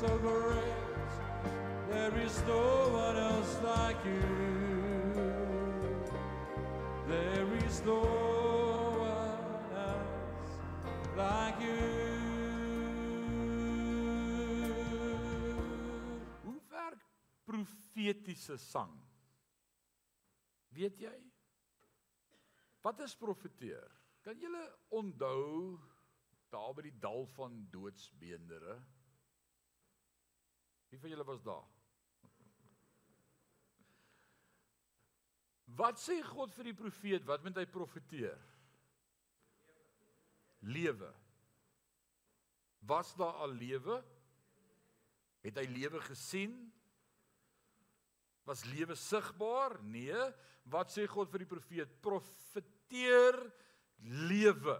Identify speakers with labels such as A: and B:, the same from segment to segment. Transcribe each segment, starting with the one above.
A: so great. There is no one else like you. There is no one else like you.
B: Hoe werk profetiese sang? Weet jy? Wat is profeteer? Kan julle onthou daar by die dal van doodsbeendere? Wie van julle was daar? Wat sê God vir die profeet? Wat moet hy profeteer? Lewe. Was daar al lewe? Het hy lewe gesien? Was lewe sigbaar? Nee. Wat sê God vir die profeet? Profeteer lewe.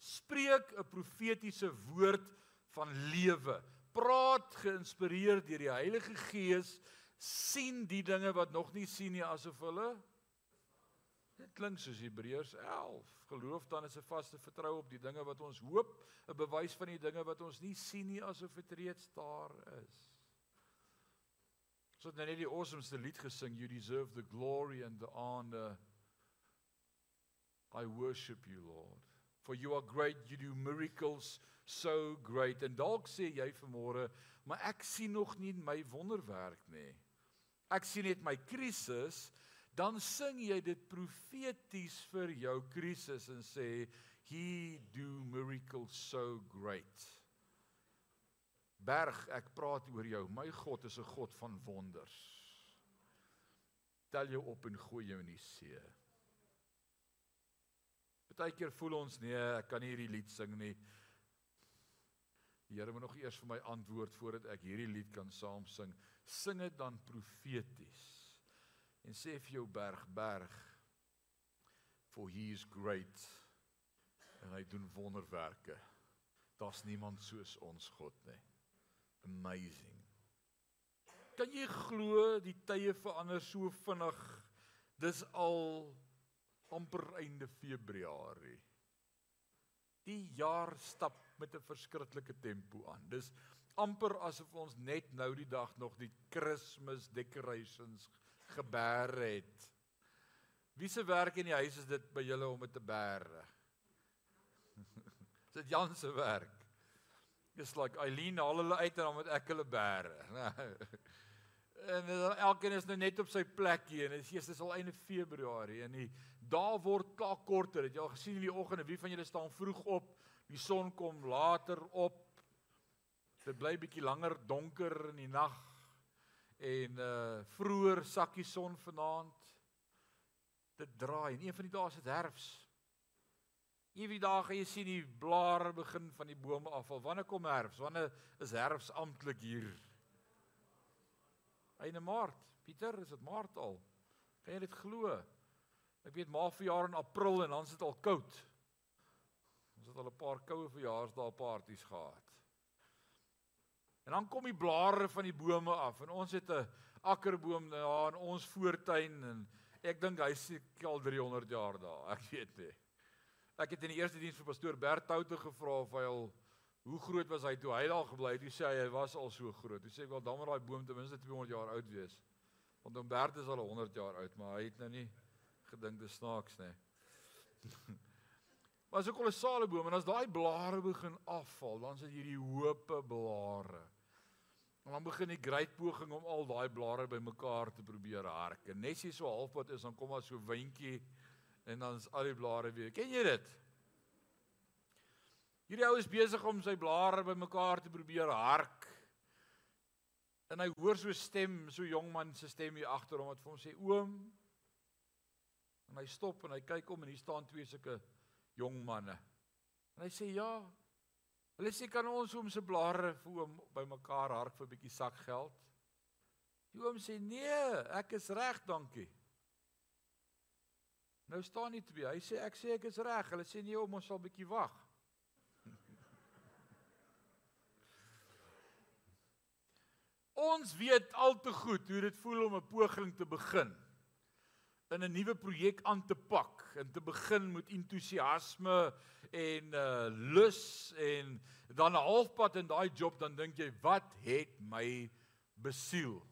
B: Spreek 'n profetiese woord van lewe. Praat geïnspireer deur die Heilige Gees, sien die dinge wat nog nie sien nie asof hulle Dit klink soos Hebreërs 11. Geloof dan is 'n vaste vertroue op die dinge wat ons hoop, 'n bewys van die dinge wat ons nie sien nie asof dit reeds daar is. So dan net die awesomeste lied gesing, you deserve the glory and the honor. I worship you, Lord. For you are great, you do miracles so great. En dalk sê jy vanmôre, maar ek sien nog nie my wonderwerk nie. Ek sien net my krisis dan sing jy dit profeties vir jou krisis en sê he do miracles so great. Berg, ek praat oor jou. My God is 'n God van wonders. Tel jou op en gooi jou in die see. Partykeer voel ons nee, ek kan nie hierdie lied sing nie. Die Here moet nog eers vir my antwoord voordat ek hierdie lied kan saam sing. Sing dit dan profeties en sê vir jou berg berg for he is great en hy doen wonderwerke daar's niemand soos ons God nie amazing kan jy glo die tye verander so vinnig dis al amper einde februarie die jaar stap met 'n verskriklike tempo aan dis amper asof ons net nou die dag nog die Christmas decorations geberg het. Wie se werk in die huis is dit by julle om dit te berg? Is dit Jan se werk? Dis like Eileen haal hulle uit en dan moet ek hulle berg. en elkeen is nou net op sy plekkie en dit is eers al einde Februarie en die dae word klaar korter. Het jy al gesien in die oggende wie van julle staan vroeg op? Die son kom later op. Dit bly bietjie langer donker in die nag en uh vroeër sakkie son vanaand. Dit draai en een van die dae is dit herfs. Een van die dae gaan jy sien die blare begin van die bome afval. Wanneer kom herfs? Wanneer is herfs amptelik hier? Einde Maart. Pieter, is dit Maart al? Kan jy dit glo? Ek weet maar vir jaar in April en dan is dit al koud. Ons het al 'n paar koue verjaarsdae partytjies gehad. En dan kom die blare van die bome af en ons het 'n akkerboom daar in ons voortuin en ek dink hy se al 300 jaar daar. Ek weet nie. Ek het in die eerste diens vir pastoor Bert Toute gevra of hy al hoe groot was hy toe hy daar gebly het. Hy sê hy was al so groot. Hy sê ek wil dan maar daai boom ten minste 200 jaar oud wees. Want Bert is al 100 jaar oud, maar hy het nou nie gedink dit snaaks nie. Maar so 'n kolossale boom en as daai blare begin afval, dan sit hierdie hoope blare. En dan begin die great poging om al daai blare bymekaar te probeer hark. En net as jy so halfpad is, dan kom daar so windjie en dan is al die blare weer. Ken jy dit? Hierdie ou is besig om sy blare bymekaar te probeer hark. En hy hoor so 'n stem, so jong man se stem hier agter hom wat vir hom sê: "Oom." En hy stop en hy kyk om en hier staan twee sulke jong manne. En hy sê: "Ja, Hulle sê kan ons hom se blare vir hom bymekaar hark vir 'n bietjie sakgeld. Die die oom sê nee, ek is reg, dankie. Nou staan nie twee. Hy sê ek sê ek is reg. Hulle sê nee, oom, ons sal 'n bietjie wag. Ons weet al te goed hoe dit voel om 'n poging te begin in 'n nuwe projek aan te pak en te begin met entoesiasme en uh lus en dan 'n halfpad in daai job dan dink jy wat het my besiel.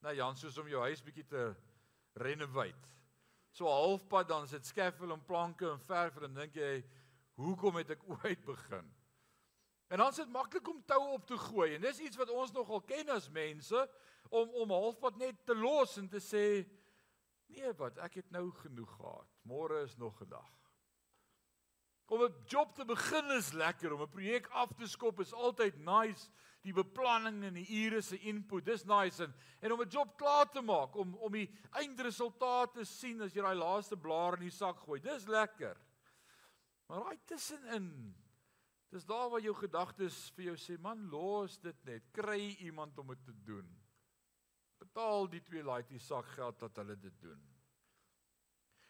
B: Nou Jan soos om jou huis bietjie te renovate. So halfpad dan sit skaffold en planke en verf en dan dink jy hoekom het ek ooit begin? En dan is dit maklik om tou op te gooi en dis iets wat ons nogal ken as mense om om halfpad net te los en te sê nee wat ek het nou genoeg gehad. Môre is nog 'n dag. Om 'n job te begin is lekker, om 'n projek af te skop is altyd nice. Die beplanning en die ure se input, dis nice en en om 'n job klaar te maak, om om die eindresultaat te sien as jy daai laaste blaar in die sak gooi. Dis lekker. Maar raai tussenin Dis daar waar jou gedagtes vir jou sê, man, los dit net. Kry iemand om dit te doen. Betaal die twee laaitjie sak geld dat hulle dit doen.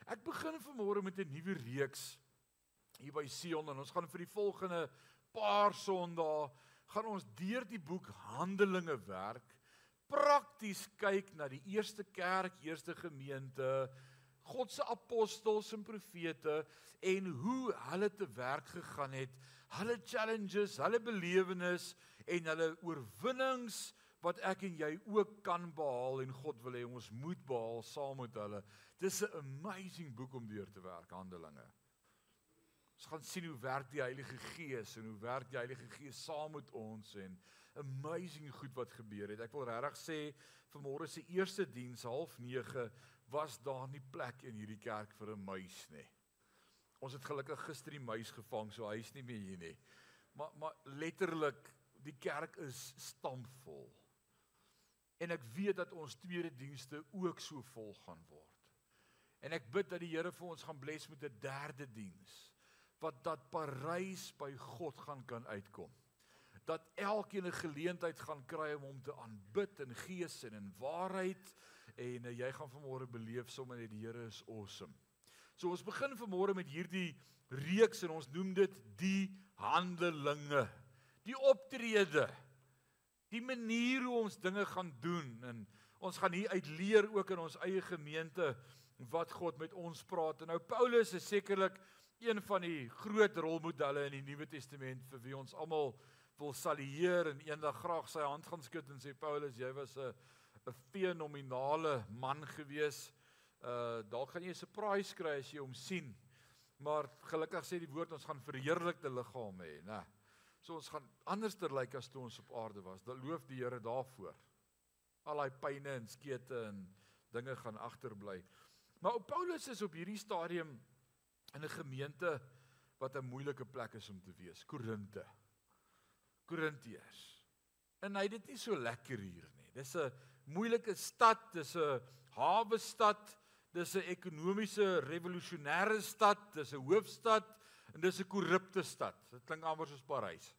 B: Ek begin vanmôre met 'n nuwe reeks hier by Sion en ons gaan vir die volgende paar Sondae gaan ons deur die boek Handelinge werk prakties kyk na die eerste kerk, eerste gemeente, God se apostels en profete en hoe hulle te werk gegaan het hulle challenges, hulle belewenis en hulle oorwinnings wat ek en jy ook kan behaal en God wil hê ons moet behaal saam met hulle. Dis 'n amazing boek om deur te werk, Handelinge. Ons gaan sien hoe werk die Heilige Gees en hoe werk die Heilige Gees saam met ons en amazing goed wat gebeur het. Ek wil regtig sê vanmôre se eerste diens half 9 was daar nie plek in hierdie kerk vir 'n muis nie. Ons het gelukkig gister die muis gevang, so hy is nie meer hier nie. Maar maar letterlik die kerk is stampvol. En ek weet dat ons tweede dienste ook so vol gaan word. En ek bid dat die Here vir ons gaan bless met 'n derde diens wat dat Parys by God gaan kan uitkom. Dat elkeen 'n geleentheid gaan kry om hom te aanbid in gees en in waarheid en uh, jy gaan vanmôre beleef sommer net die Here is awesome. So ons begin vanmôre met hierdie reeks en ons noem dit die handelinge. Die optrede. Die manier hoe ons dinge gaan doen en ons gaan hier uit leer ook in ons eie gemeente wat God met ons praat. En nou Paulus is sekerlik een van die groot rolmodelle in die Nuwe Testament vir wie ons almal wil salueer en eendag graag sy hand gaan skud en sê Paulus, jy was 'n 'n fenominale man gewees uh dalk gaan jy 'n surprise kry as jy hom sien. Maar gelukkig sê die woord ons gaan verheerlikte liggame hê, né? So ons gaan anderster lyk like as toe ons op aarde was. Dan loof die Here daarvoor. Al daai pyne en skete en dinge gaan agterbly. Maar Paulus is op hierdie stadium in 'n gemeente wat 'n moeilike plek is om te wees, Korinte. Korintiërs. En hy dit nie so lekker hier nie. Dis 'n moeilike stad, dis 'n hawe stad. Dis 'n ekonomiese revolusionêre stad, dis 'n hoofstad en dis 'n korrupte stad. Dit klink amper soos Parys.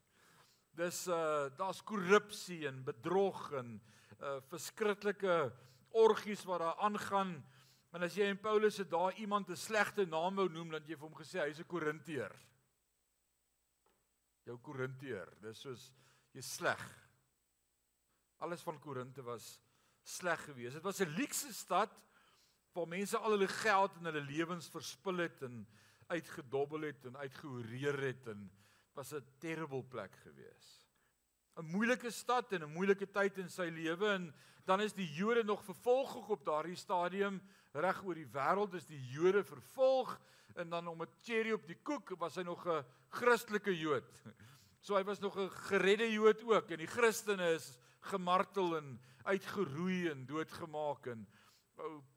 B: Dis uh daar's korrupsie en bedrog en uh verskriklike orgies wat daar aangaan. En as jy en Paulus se daar iemand 'n slegte naam wou noem, dan jy vir hom gesê hy's 'n Korinteër. Jou Korinteër, dis soos jy sleg. Alles van Korinte was sleg geweest. Dit was 'n luukse stad waar mense al hulle geld en hulle lewens verspil het en uitgedobbel het en uitgehoreer het en was 'n terrible plek gewees. 'n Moeilike stad en 'n moeilike tyd in sy lewe en dan is die Jode nog vervolg op daardie stadium reg oor die wêreld is die Jode vervolg en dan om 'n cherry op die koek was hy nog 'n Christelike Jood. So hy was nog 'n geredde Jood ook en die Christene is gemartel en uitgeroei en doodgemaak en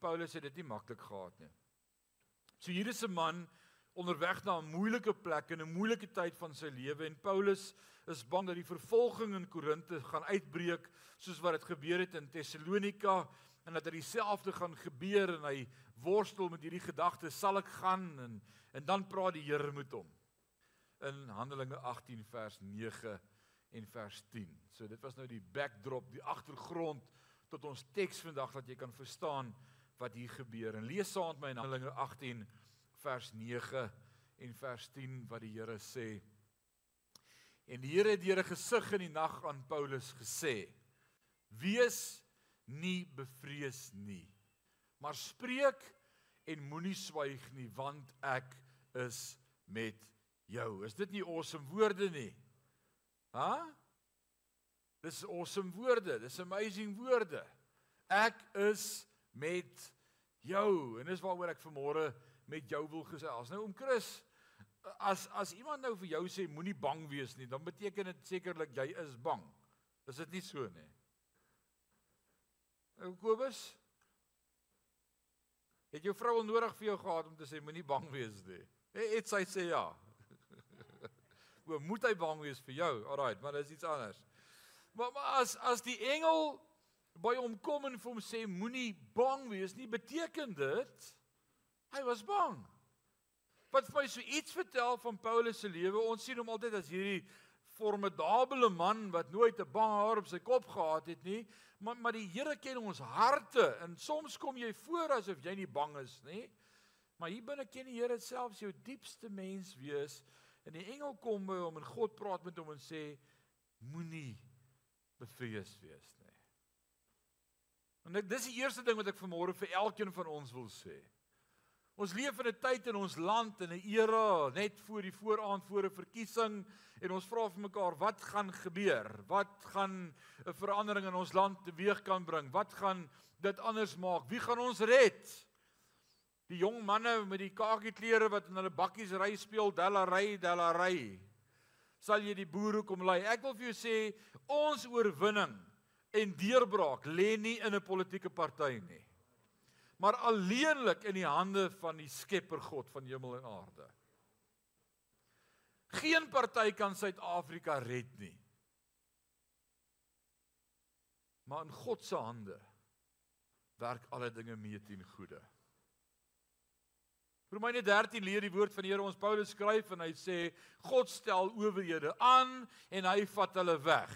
B: Paulus het dit nie maklik gehad nie. So hier is 'n man onderweg na 'n moeilike plek in 'n moeilike tyd van sy lewe en Paulus is bang dat die vervolging in Korinte gaan uitbreek soos wat dit gebeur het in Tessalonika en dat dit dieselfde gaan gebeur en hy worstel met hierdie gedagte sal ek gaan en en dan praat die Here met hom in Handelinge 18 vers 9 en vers 10. So dit was nou die backdrop, die agtergrond tot ons teks vandag dat jy kan verstaan wat hier gebeur. En lees saam met my in Handelinge 18 vers 9 en vers 10 wat die Here sê. En die Here het deur 'n gesig in die nag aan Paulus gesê: Wees nie bevrees nie, maar spreek en moenie swyg nie, want ek is met jou. Is dit nie awesome woorde nie? Ha? Dis awesome woorde. Dis amazing woorde. Ek is met jou en dis waaroor ek vanmôre met jou wil gesels. Nou om Chris as as iemand nou vir jou sê moenie bang wees nie, dan beteken dit sekerlik jy is bang. Is dit nie so nie? Ou Kobus Het jou vrou al nodig vir jou gehad om te sê moenie bang wees nie? Het sy sê ja. O, moet hy bang wees vir jou? Alraai, maar dis iets anders. Maar, maar as as die engel by hom kom en vir hom sê moenie bang wees nie, beteken dit hy was bang. Wat vir my so iets vertel van Paulus se lewe, ons sien hom altyd as hierdie formidable man wat nooit 'n bang haar op sy kop gehad het nie, maar maar die Here ken ons harte en soms kom jy voor asof jy nie bang is nie. Maar hier binne ken die Here selfs jou diepste mens wees en die engel kom by hom en God praat met hom en sê moenie bevrees wees nie. En ek dis die eerste ding wat ek vanmôre vir elkeen van ons wil sê. Ons leef in 'n tyd in ons land in 'n era net voor die vooraand voor 'n verkiesing en ons vra vir mekaar wat gaan gebeur? Wat gaan 'n verandering in ons land teweeg kan bring? Wat gaan dit anders maak? Wie gaan ons red? Die jong manne met die kakieklere wat in hulle bakkies ry speel Delarey Delarey. Sal jy die boere kom lei? Ek wil vir jou sê ons oorwinning en deurbraak lê nie in 'n politieke party nie. Maar alleenlik in die hande van die Skepper God van hemel en aarde. Geen party kan Suid-Afrika red nie. Maar in God se hande werk alle dinge mee ten goeie. Romeine 13 leer die woord van die Here ons Paulus skryf en hy sê God stel owerhede aan en hy vat hulle weg.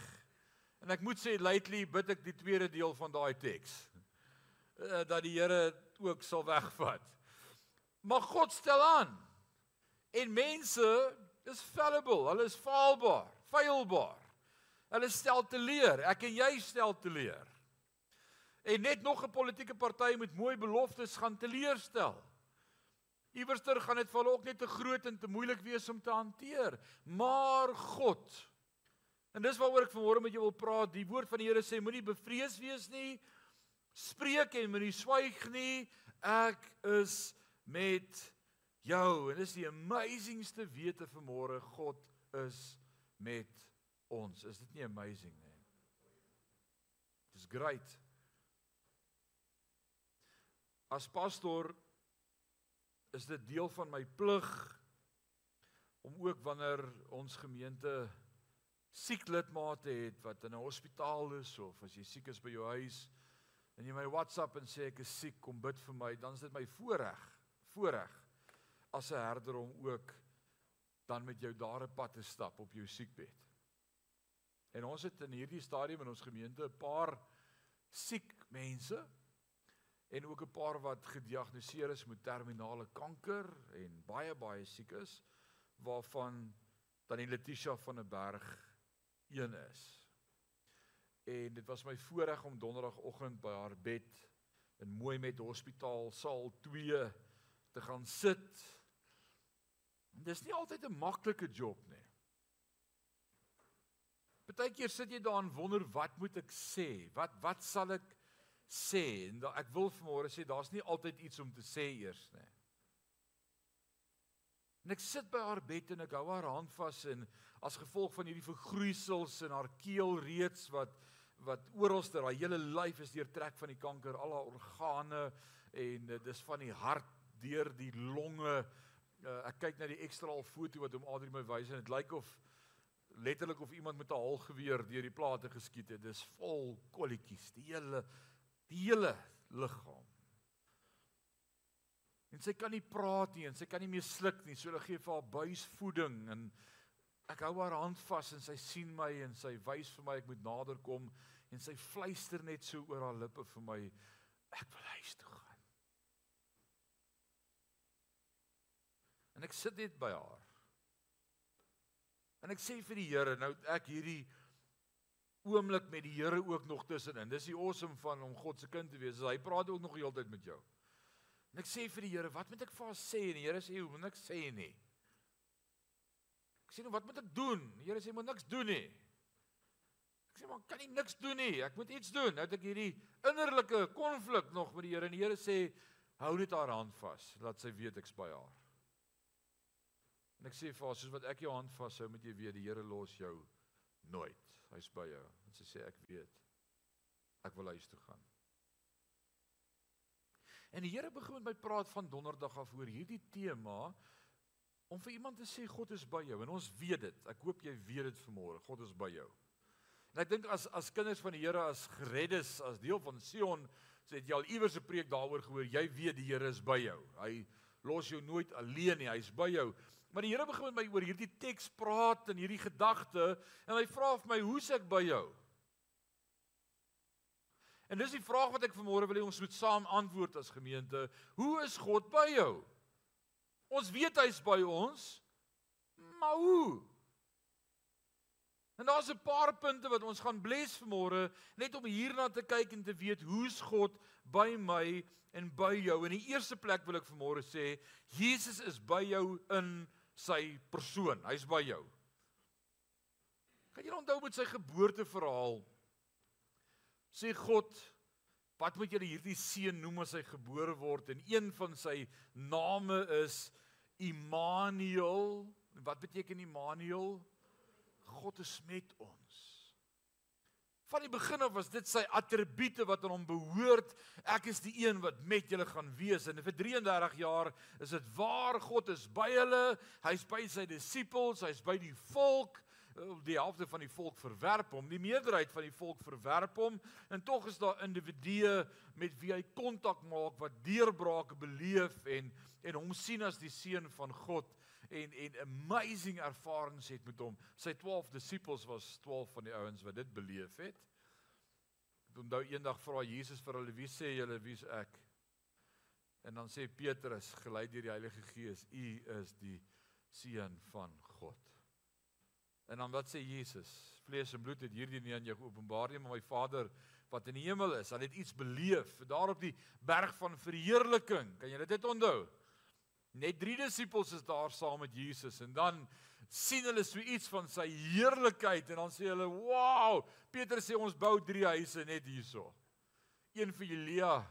B: En ek moet sê lately bid ek die tweede deel van daai teks. Uh, dat die Here ook sal wegvat. Maar God stel aan. En mense is fallible, hulle is faalbaar, feilbaar. Hulle stel te leer, ek en jy stel te leer. En net nog 'n politieke party met mooi beloftes gaan teleurstel. Iewerster gaan dit vir hulle ook net te groot en te moeilik wees om te hanteer. Maar God En dis waaroor ek vanmôre met jou wil praat. Die woord van die Here sê moenie bevrees wees nie. Spreek en moenie swyg nie. Ek is met jou. En dis die amazingste wete vanmôre. God is met ons. Is dit nie amazing nie? Dis great. As pastor is dit deel van my plig om ook wanneer ons gemeente siek lidmate het wat in 'n hospitaal is of as jy siek is by jou huis en jy my WhatsApp en sê ek is siek, kom bid vir my, dan is dit my voorreg, voorreg as 'n herder om ook dan met jou daar 'n pad te stap op jou siekbed. En ons het in hierdie stadium in ons gemeente 'n paar siek mense en ook 'n paar wat gediagnoseer is met terminale kanker en baie baie siek is waarvan dan die Letitia van der Berg een is. En dit was my voorreg om donderdagoggend by haar bed in mooi met hospitaal saal 2 te gaan sit. Dis nie altyd 'n maklike job nie. Partykeer sit jy daar en wonder wat moet ek sê? Wat wat sal ek sê? En da, ek wil vanmôre sê daar's nie altyd iets om te sê eers nie. En ek sit by haar bed en ek hou haar hand vas en as gevolg van hierdie vergroeisels in haar keel reeds wat wat oralste haar hele lyf is deurtrek van die kanker, al haar organe en dit is van die hart deur die longe. Uh, ek kyk na die ekstra al foto wat hom Adri my wys en dit lyk of letterlik of iemand met 'n halgeweer deur die plate geskiet het. Dis vol kolletjies, die hele die hele liggaam. En sy kan nie praat nie en sy kan nie meer sluk nie. So hulle gee vir haar buisvoeding en ek hou haar hand vas en sy sien my en sy wys vir my ek moet nader kom en sy fluister net so oor haar lippe vir my ek wil huis toe gaan. En ek sit net by haar. En ek sê vir die Here, nou ek hierdie oomblik met die Here ook nog tussenin. Dis die awesome van om God se kind te wees. Hy praat ook nog die hele tyd met jou. En ek sê vir die Here, wat moet ek vir haar sê? En die Here sê, "Hoe moet ek sê nie?" Ek sê, "Nou wat moet ek doen?" Die Here sê, "Moet niks doen nie." Ek sê, "Maar kan nie niks doen nie. Ek moet iets doen." Nou het ek hierdie innerlike konflik nog met die Here en die Here sê, "Hou net haar hand vas, laat sy weet ek's by haar." En ek sê vir haar, "Soos wat ek jou hand vashou, moet jy weet die Here los jou nooit. Hy's by jou." En sy sê, "Ek weet. Ek wil huis toe gaan." En die Here begin met my praat van donderdag af oor hierdie tema om vir iemand te sê God is by jou en ons weet dit. Ek hoop jy weet dit vanmôre. God is by jou. En ek dink as as kinders van die Here as gereddes as deel van Sion, sê so jy al iewers 'n preek daaroor gehoor. Jy weet die Here is by jou. Hy los jou nooit alleen nie. Hy's by jou. Maar die Here begin met my oor hierdie teks praat en hierdie gedagte en hy vra vir my, "Hoe's ek by jou?" En dis die vraag wat ek vanmôre wil hê ons moet saam antwoord as gemeente. Hoe is God by jou? Ons weet hy's by ons. Maar hoe? En daar's 'n paar punte wat ons gaan bless vanmôre net om hierna te kyk en te weet hoe's God by my en by jou. In die eerste plek wil ek vanmôre sê Jesus is by jou in sy persoon. Hy's by jou. Kan jy onthou met sy geboorteverhaal? sê God wat moet julle hierdie seun noem as hy gebore word? En een van sy name is Immanuel. Wat beteken Immanuel? God is met ons. Van die begin af was dit sy attribute wat aan hom behoort. Ek is die een wat met julle gaan wees. En vir 33 jaar is dit waar. God is by hulle hy's by sy disippels. Hy's by die volk die helfte van die volk verwerp hom, die meerderheid van die volk verwerp hom en tog is daar individue met wie hy kontak maak wat deurbrake beleef en en hom sien as die seun van God en en amazing ervarings het met hom. Sy 12 disippels was 12 van die ouens wat dit beleef het. Onthou eendag vra Jesus vir hulle: "Wie sê julle wie's ek?" En dan sê Petrus, gelei deur die Heilige Gees: "U is die seun van God." En dan wat sê Jesus? Vlees en bloed het hierdie nie aan jou geopenbaar nie, maar my Vader wat in die hemel is, hy het iets beleef daar op die berg van verheerliking. Kan jy dit onthou? Net drie disippels is daar saam met Jesus en dan sien hulle so iets van sy heerlikheid en dan sê hulle, "Wow!" Petrus sê ons bou drie huise net hierso. Een vir Elia,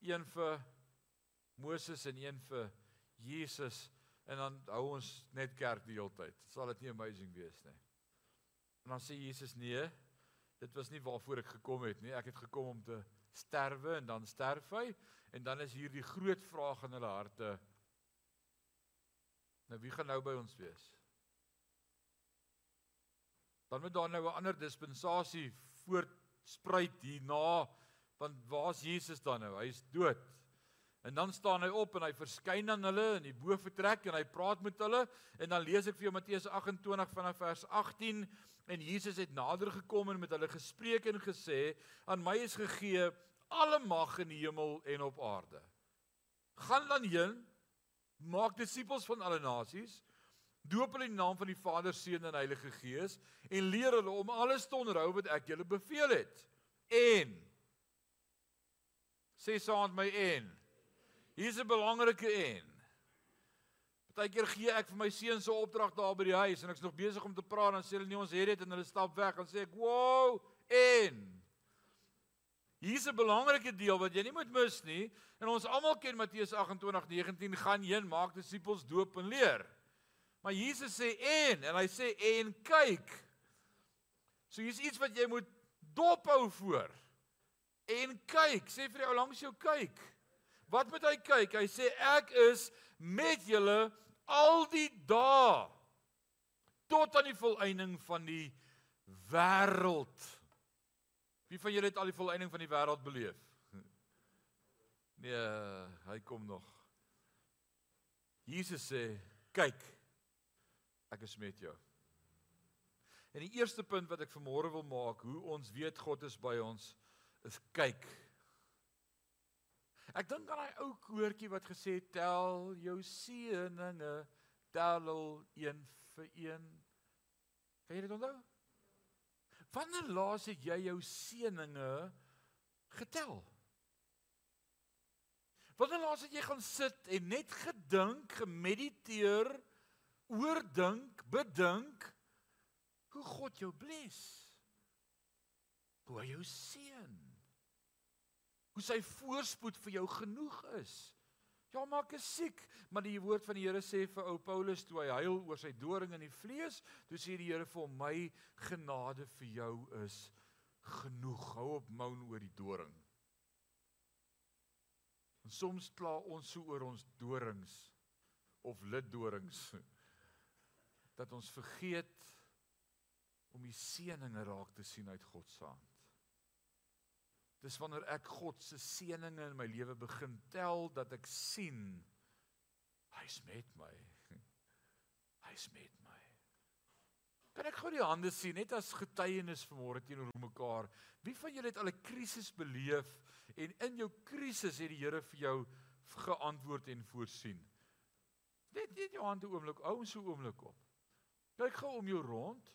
B: een vir Moses en een vir Jesus en dan hou ons net kerk die hele tyd. Sal dit nie amazing wees nie? En dan sê Jesus nee, dit was nie waarvoor ek gekom het nie. Ek het gekom om te sterwe en dan sterf hy en dan is hier die groot vraag in hulle harte. Nou wie gaan nou by ons wees? Dan moet daar nou 'n ander dispensasie voortspruit hierna want waar's Jesus dan nou? Hy's dood. En dan staan hy op en hy verskyn aan hulle in die boefretrek en hy praat met hulle en dan lees ek vir jou Matteus 28 vanaf vers 18 en Jesus het nader gekom en met hulle gespreek en gesê aan my is gegee alle mag in die hemel en op aarde. Gaan dan heen maak disippels van alle nasies doop hulle in die naam van die Vader, Seun en Heilige Gees en leer hulle om alles te onderhou wat ek julle beveel het. En sê saam met my en Hier's 'n belangrike een. Partykeer gee ek vir my seuns se opdrag daar by die huis en ek's nog besig om te praat en sê hulle nie ons het dit en hulle stap weg en sê ek, "Wow!" En hier's 'n belangrike deel wat jy nie moet mis nie. En ons almal ken Matteus 28:19 gaan heen maak disippels doop en leer. Maar Jesus sê en en hy sê en kyk. So hier's iets wat jy moet dophou voor. En kyk, sê vir jou langs jou kyk. Wat moet hy kyk? Hy sê ek is met julle al die dae tot aan die volëinding van die wêreld. Wie van julle het al die volëinding van die wêreld beleef? Nee, hy kom nog. Jesus sê, kyk, ek is met jou. En die eerste punt wat ek vanmôre wil maak, hoe ons weet God is by ons, is kyk. Ek dink aan daai ou koortjie wat gesê tel jou seëninge, tel al een vir een. Kan jy dit onthou? Wanneer laas het jy jou seëninge getel? Wanneer laas het jy gaan sit en net gedink, gemediteer, oordink, bedink hoe God jou bless? Hoe hy jou seën? Hoe sy voorspoed vir jou genoeg is? Ja, maak is siek, maar die woord van die Here sê vir ou Paulus toe hy huil oor sy doring in die vlees, toe sê die Here vir hom: "My genade vir jou is genoeg. Hou op moan oor die doring." En soms kla ons so oor ons dorings of litdorings dat ons vergeet om die seëninge raak te sien uit God se hand. Dis wanneer ek God se seëninge in my lewe begin tel dat ek sien hy's met my. Hy's met my. Kan ek gou die hande sien net as getuienis vanmôre teenoor mekaar? Wie van julle het al 'n krisis beleef en in jou krisis het die Here vir jou geantwoord en voorsien? Net net jou hande oomblik, hou ons so oomblik op. Kyk gou om jou rond.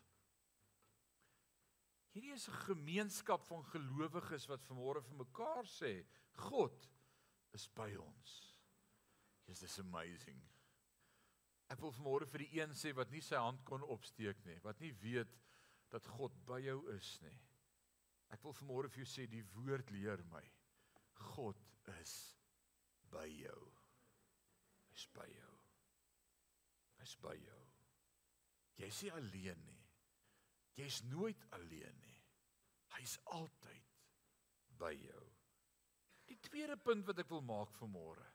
B: Hierdie is 'n gemeenskap van gelowiges wat vanmôre vir mekaar sê, God is by ons. Is this amazing? Ek wil vanmôre vir die een sê wat nie sy hand kon opsteek nie, wat nie weet dat God by jou is nie. Ek wil vanmôre vir jou sê die woord leer my God is by jou. Hy's by jou. Hy's by jou. Jy's nie alleen nie. Jy's nooit alleen nie. Hy's altyd by jou. Die tweede punt wat ek wil maak vanmôre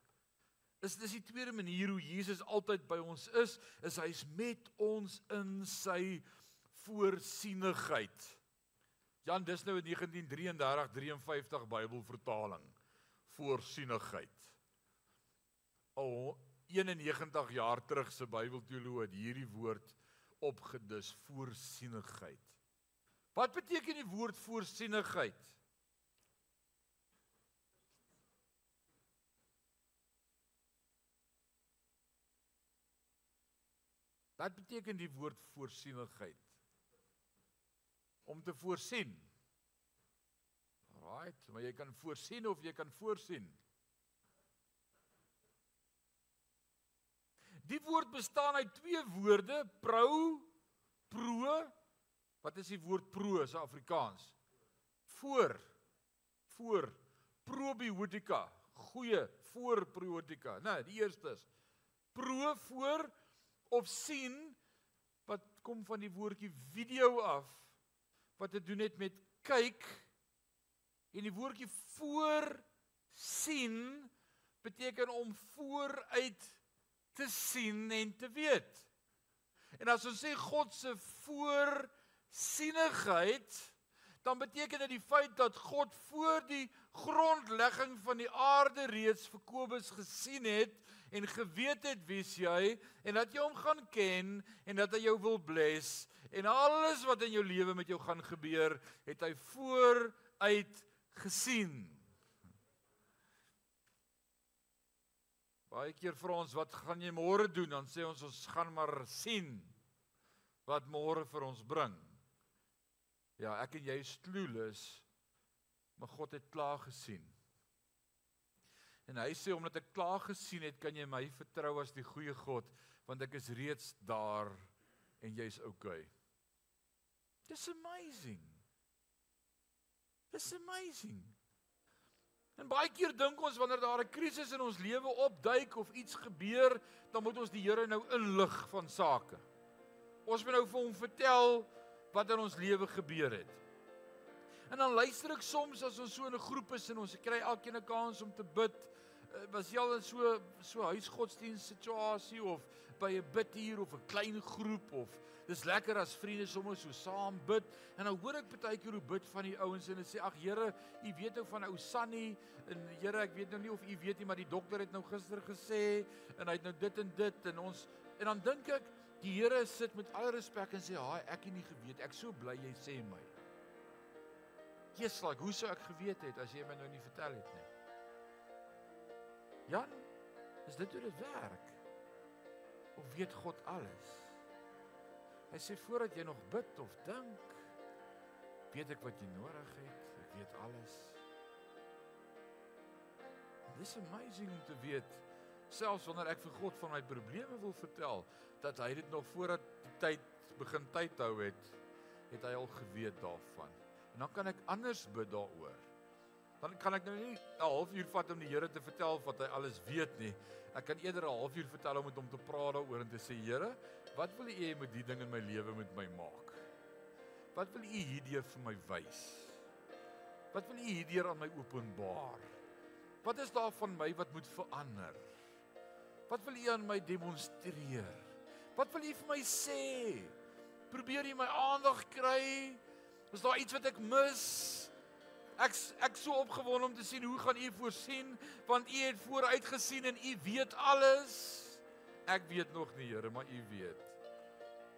B: is dis die tweede manier hoe Jesus altyd by ons is, is hy's met ons in sy voorsienigheid. Jan dis nou 'n 1933-53 Bybelvertaling. Voorsienigheid. Al 91 jaar terug se Bybelteoloog het hierdie woord opgedis voorsienigheid. Wat beteken die woord voorsienigheid? Wat beteken die woord voorsienigheid? Om te voorsien. Right, maar jy kan voorsien of jy kan voorsien. Die woord bestaan uit twee woorde, pro, pro. Wat is die woord pro in Afrikaans? Voor. Voor. Probiotika. Goeie voorprobiotika. Nou, die eerste is pro voor of sien wat kom van die woordjie video af wat te doen het met kyk en die woordjie voor sien beteken om vooruit te sien en te weet. En as ons sê God se voorsienigheid, dan beteken dit die feit dat God voor die grondlegging van die aarde reeds vir Kobus gesien het en geweet het wie's jy en dat jy hom gaan ken en dat hy jou wil bless en alles wat in jou lewe met jou gaan gebeur, het hy vooruit gesien. Baie keer vra ons wat gaan jy môre doen? Dan sê ons ons gaan maar sien wat môre vir ons bring. Ja, ek en jy is clueless, maar God het klaar gesien. En hy sê omdat ek klaar gesien het, kan jy my vertrou as die goeie God, want ek is reeds daar en jy's okay. Dis amazing. Dis amazing. En baie keer dink ons wanneer daar 'n krisis in ons lewe opduik of iets gebeur, dan moet ons die Here nou inlig van sake. Ons moet nou vir hom vertel wat in ons lewe gebeur het. En dan luister ek soms as ons so in 'n groep is en ons kry elkeen 'n kans om te bid, eh, was jy al in so so huisgodsdienst situasie of by 'n bidhuur of 'n klein groep of dis lekker as vriende sommer so saam bid en dan hoor ek baie keer hoe bid van die ouens en hulle sê ag Here, u weet nou van ou Sunny en Here, ek weet nou nie of u weet nie, maar die dokter het nou gister gesê en hy het nou dit en dit en ons en dan dink ek Die Here sit met alle respek en sê, "Haai, ek het nie geweet. Ek so bly jy sê my." Jesus, like, hoe sou ek geweet het as jy my nou nie vertel het nie? Jan, is dit hoe dit werk? Of weet God alles? Hy sê voordat jy nog bid of dink, weet ek wat jy nodig het. Ek weet alles. Dis amazing om te weet selfs wanneer ek vir God van my probleme wil vertel, dat hy dit nog voordat die tyd begin tyd hou het, het hy al geweet daarvan. En dan kan ek anders bid daaroor. Dan kan ek nou nie 'n halfuur vat om die Here te vertel wat hy alles weet nie. Ek kan eerder 'n halfuur vertel om met hom te praat daaroor en te sê Here, wat wil U hê met die ding in my lewe met my maak? Wat wil U hierdeur vir my wys? Wat wil U hierdeur aan my openbaar? Wat is daar van my wat moet verander? Wat wil U aan my demonstreer? Wat wil U vir my sê? Probeer jy my aandag kry? Is daar iets wat ek mis? Ek ek so opgewonde om te sien hoe gaan U voorsien want U het vooruit gesien en U weet alles. Ek weet nog nie Here, maar U weet.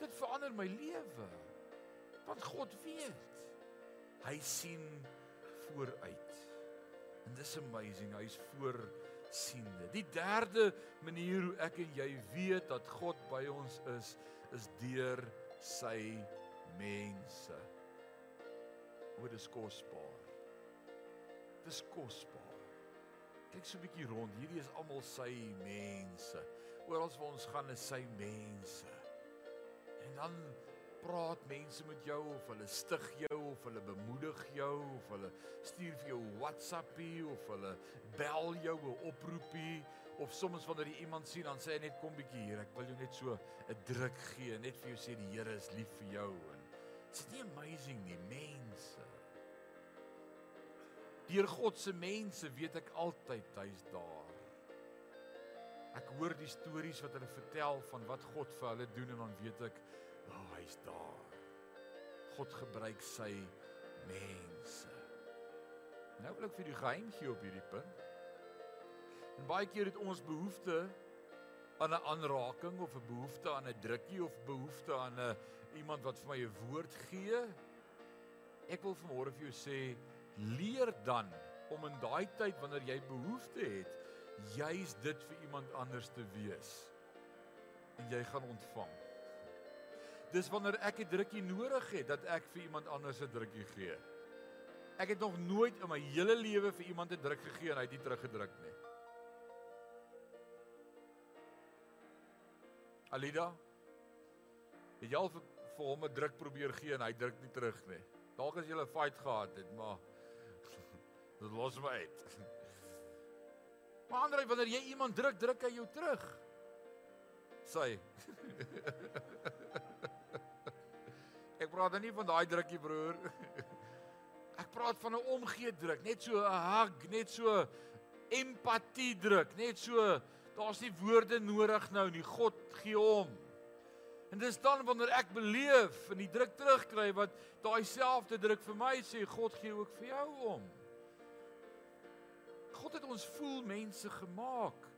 B: Dit verander my lewe. Want God weet. Hy sien vooruit. En dis amazing, hy's voorsiende. Die derde manier hoe ek en jy weet dat God by ons is, is deur sy mense. Hoe dis kosbaar. Dis kosbaar. Kyk so 'n bietjie rond. Hierdie is almal sy mense. Oral waar ons gaan is sy mense. En dan praat mense met jou of hulle stig jou of hulle bemoedig jou of hulle stuur vir jou WhatsAppie of hulle bel jou 'n oproepie of soms wanneer jy iemand sien dan sê hy net kom bietjie hier ek wil jou net so 'n druk gee net vir jou sê die Here is lief vir jou en is dit nie amazing nie mense Deur God se mense weet ek altyd hy's daar. Ek hoor die stories wat hulle vertel van wat God vir hulle doen en dan weet ek, o, oh, hy's daar. God gebruik sy mense. Nou wil ek vir die geheim gee op hierdie punt. En baie keer het ons behoefte aan 'n aanraking of 'n behoefte aan 'n drukkie of behoefte aan 'n iemand wat vir my 'n woord gee. Ek wil vanmôre vir jou sê leer dan om in daai tyd wanneer jy behoefte het, juis dit vir iemand anders te wees. En jy gaan ontvang. Dis wanneer ek 'n drukkie nodig het dat ek vir iemand anders 'n drukkie gee. Ek het nog nooit in my hele lewe vir iemand 'n druk gegee en hy het nie teruggedruk nie. Alida, het jy al vir, vir hom 'n druk probeer gee en hy druk nie terug nie. Dalk as jy 'n fight gehad het, maar Dit los my uit. Maar ander wanneer jy iemand druk, druk hy jou terug. Sy. Ek praat nie van daai drukkie broer. Ek praat van 'n omgee druk, net so 'n hug, net so empatie druk, net so daar's nie woorde nodig nou nie. God gee hom. En dis dan wanneer ek beleef en die druk terugkry wat daai selfde druk vir my sê, God gee ook vir jou om. God het ons voel mense gemaak.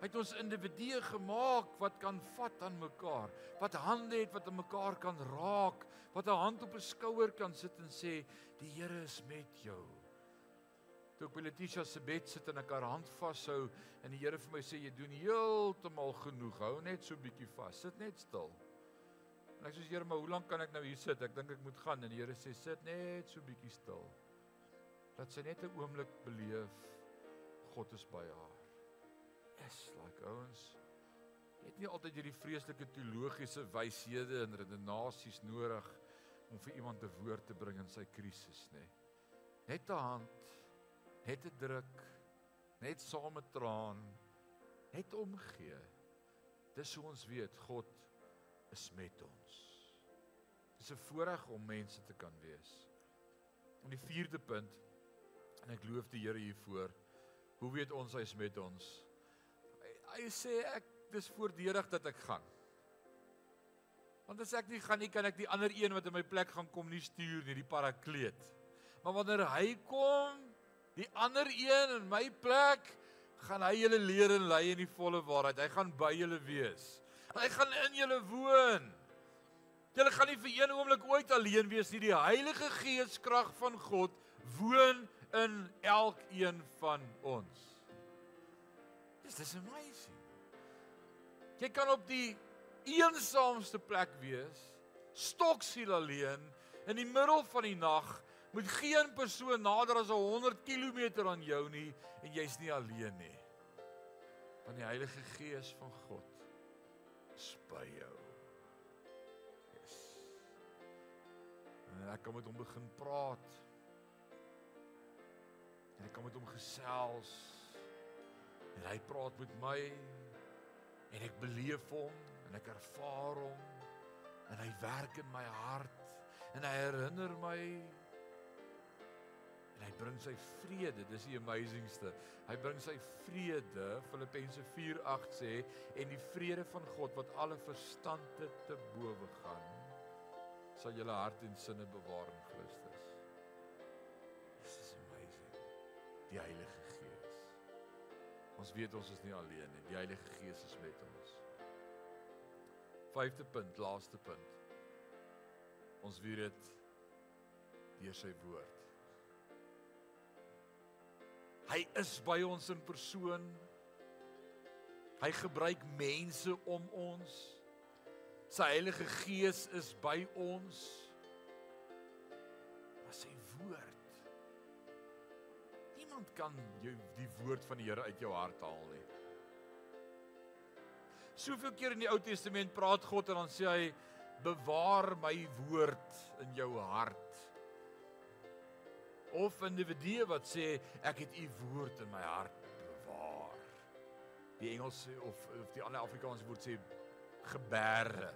B: Hy het ons individue gemaak wat kan vat aan mekaar, wat hande het wat aan mekaar kan raak, wat 'n hand op 'n skouer kan sit en sê die Here is met jou. Toe ek by Letitia se bed sit en ek haar hand vashou en die Here vir my sê jy doen heeltemal genoeg, hou net so bietjie vas, sit net stil. En ek sê Here, maar hoe lank kan ek nou hier sit? Ek dink ek moet gaan en die Here sê sit net so bietjie stil. Dat sy net 'n oomblik beleef God is by haar. Yes, like ouens. Jy het nie altyd hierdie vreeslike teologiese wyshede en redenasies nodig om vir iemand 'n woord te bring in sy krisis, nê. Net 'n hand, net 'n druk, net saam met traan, net omgee. Dis hoe ons weet God is met ons. Dis 'n voorreg om mense te kan wees. En die vierde punt en ek loof die Here hiervoor Hoe weet ons hy's met ons? Hy, hy sê ek dis voordelig dat ek gaan. Want as ek nie gaan nie, kan ek die ander een wat in my plek gaan kom nie stuur nie, die parakleet. Maar wanneer hy kom, die ander een in my plek, gaan hy julle leer en lei in die volle waarheid. Hy gaan by julle wees. Hy gaan in julle woon. Julle gaan nie vir een oomblik ooit alleen wees nie. Die Heilige Gees krag van God woon in elkeen van ons. Dis dis amazing. Jy kan op die eensaamste plek wees, stoksiel alleen in die middel van die nag moet geen persoon nader as 100 km aan jou nie en jy's nie alleen nie. Want die Heilige Gees van God is by jou. Yes. En ek kan met hom begin praat. En ek kan met hom gesels. En hy praat met my. En ek beleef hom en ek ervaar hom. En hy werk in my hart en hy herinner my. En hy bring sy vrede dis die amazingste. Hy bring sy vrede Filippense 4:8 sê en die vrede van God wat alle verstand te bowe gaan sal julle hart en sinne bewaar in Christus die Heilige Gees ons weet ons is nie alleen nie die Heilige Gees is met ons Vyfde punt, laaste punt. Ons weet dit deur sy woord. Hy is by ons in persoon. Hy gebruik mense om ons. Sy Heilige Gees is by ons. Maar sy woord. Niemand kan jou die woord van die Here uit jou hart haal nie. Soveel keer in die Ou Testament praat God en dan sê hy bewaar my woord in jou hart. Of individue wat sê ek het u woord in my hart bewaar. Die Engels of of die ander Afrikaanse woord sê geberre.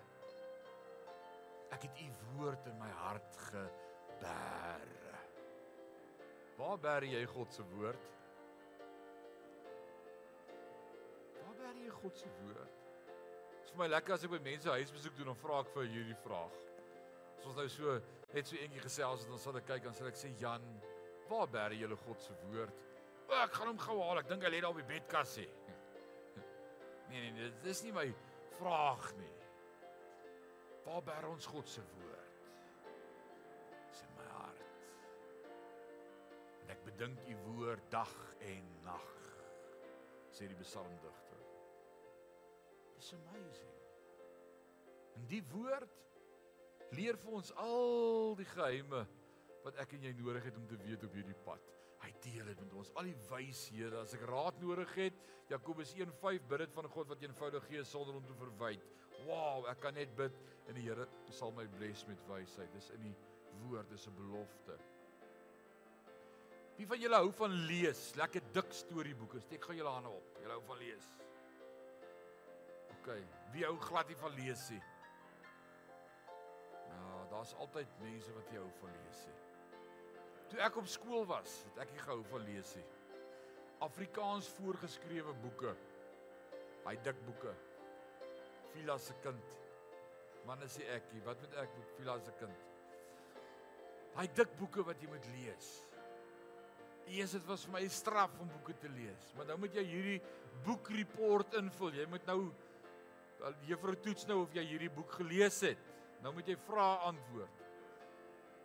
B: Ek het u woord in my hart geberre. Waar berre jy God se woord? Waar berre jy God se woord? Dit is vir my lekker as ek by mense huisbesoek doen en vra ek vir hierdie vraag. As ons nou so net so eentjie gesels het, dan sal ek kyk en sal ek sê Jan, waar bære jy God se woord? O, ek gaan hom gou haal. Ek dink hy lê daar op die bedkas sê. Nee nee, nee dit is nie my vraag nie. Waar bære ons God se woord? Bedink u woord dag en nag. Sê die psalmdigter. It's amazing. En die woord leer vir ons al die geheime wat ek en jy nodig het om te weet op hierdie pad. Hy deel dit met ons al die wyshede as ek raad nodig het. Jakobus 1:5 bid dit van God wat eenvoudig gee sonder om te verwyd. Wow, ek kan net bid en die Here sal my bless met wysheid. Dis in die woord, dis 'n belofte. Wie van julle hou van lees? Lekker dik storieboeke. Steek gou julle hande op. Julle hou van lees. OK. Wie hou glad nie van lees nie? Nou, daar's altyd mense wat jy hou van lees nie. Toe ek op skool was, het ek nie gehou van lees nie. Afrikaans voorgeskrewe boeke. Hy dik boeke. Vila se kind. Man is ek, wat moet ek met Vila se kind? Hy dik boeke wat jy moet lees. Eers dit was vir my 'n straf om boeke te lees, maar nou moet jy hierdie boekreport invul. Jy moet nou juffrou toets nou of jy hierdie boek gelees het. Nou moet jy vra antwoord.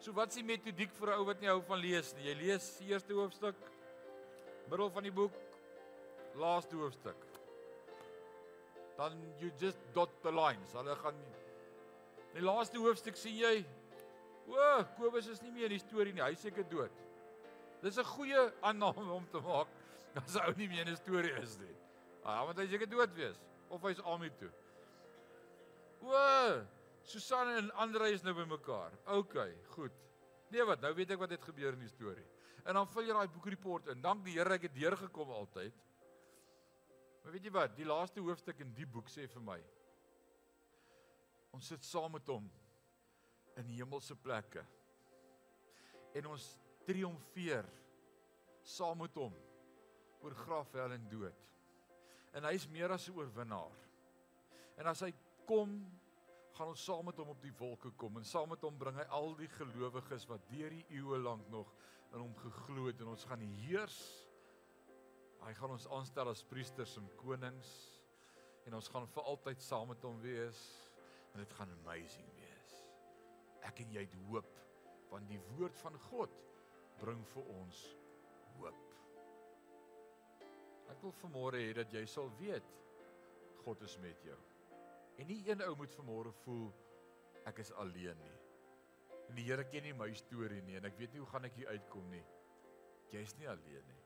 B: So wat is die metodiek vir 'n ou wat nie hou van lees nie? Jy lees die eerste hoofstuk, middel van die boek, laaste hoofstuk. Dan you just dot the lines. Hulle gaan in die laaste hoofstuk sien jy, o, Kobus is nie meer in die storie nie. Hy seker dood. Dis 'n goeie aanname om te maak as 'n ou nie meer 'n storie is nie. Ah, want hy seker dood wees of hy's met toe. O, Susanne en Andre is nou bymekaar. OK, goed. Nee wat, nou weet ek wat het gebeur in die storie. En dan vul jy daai boekreport in. Dank die Here ek het deurgekom altyd. Maar weet jy wat, die laaste hoofstuk in die boek sê vir my. Ons sit saam met hom in hemelse plekke. En ons triomfeer saam met hom oor graf, hel en dood. En hy is meer as 'n oorwinnaar. En as hy kom, gaan ons saam met hom op die wolke kom en saam met hom bring hy al die gelowiges wat deur die eeue lank nog in hom geglo het en ons gaan heers. Hy gaan ons aanstel as priesters en konings en ons gaan vir altyd saam met hom wees en dit gaan amazing wees. Ek en jy het hoop want die woord van God bring vir ons hoop. Ek wil vanmôre hê dat jy sal weet God is met jou. En nie een ou moet vanmôre voel ek is alleen nie. En die Here ken nie my storie nie en ek weet nie hoe gaan ek hier uitkom nie. Jy's nie alleen nie.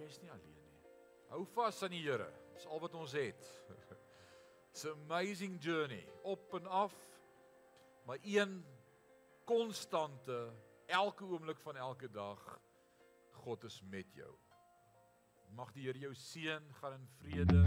B: Jy's nie alleen nie. Hou vas aan die Here. Dis al wat ons het. It's an amazing journey, op en af. Maar een konstante elke oomblik van elke dag God is met jou. Mag die Here jou seën, gaan in vrede.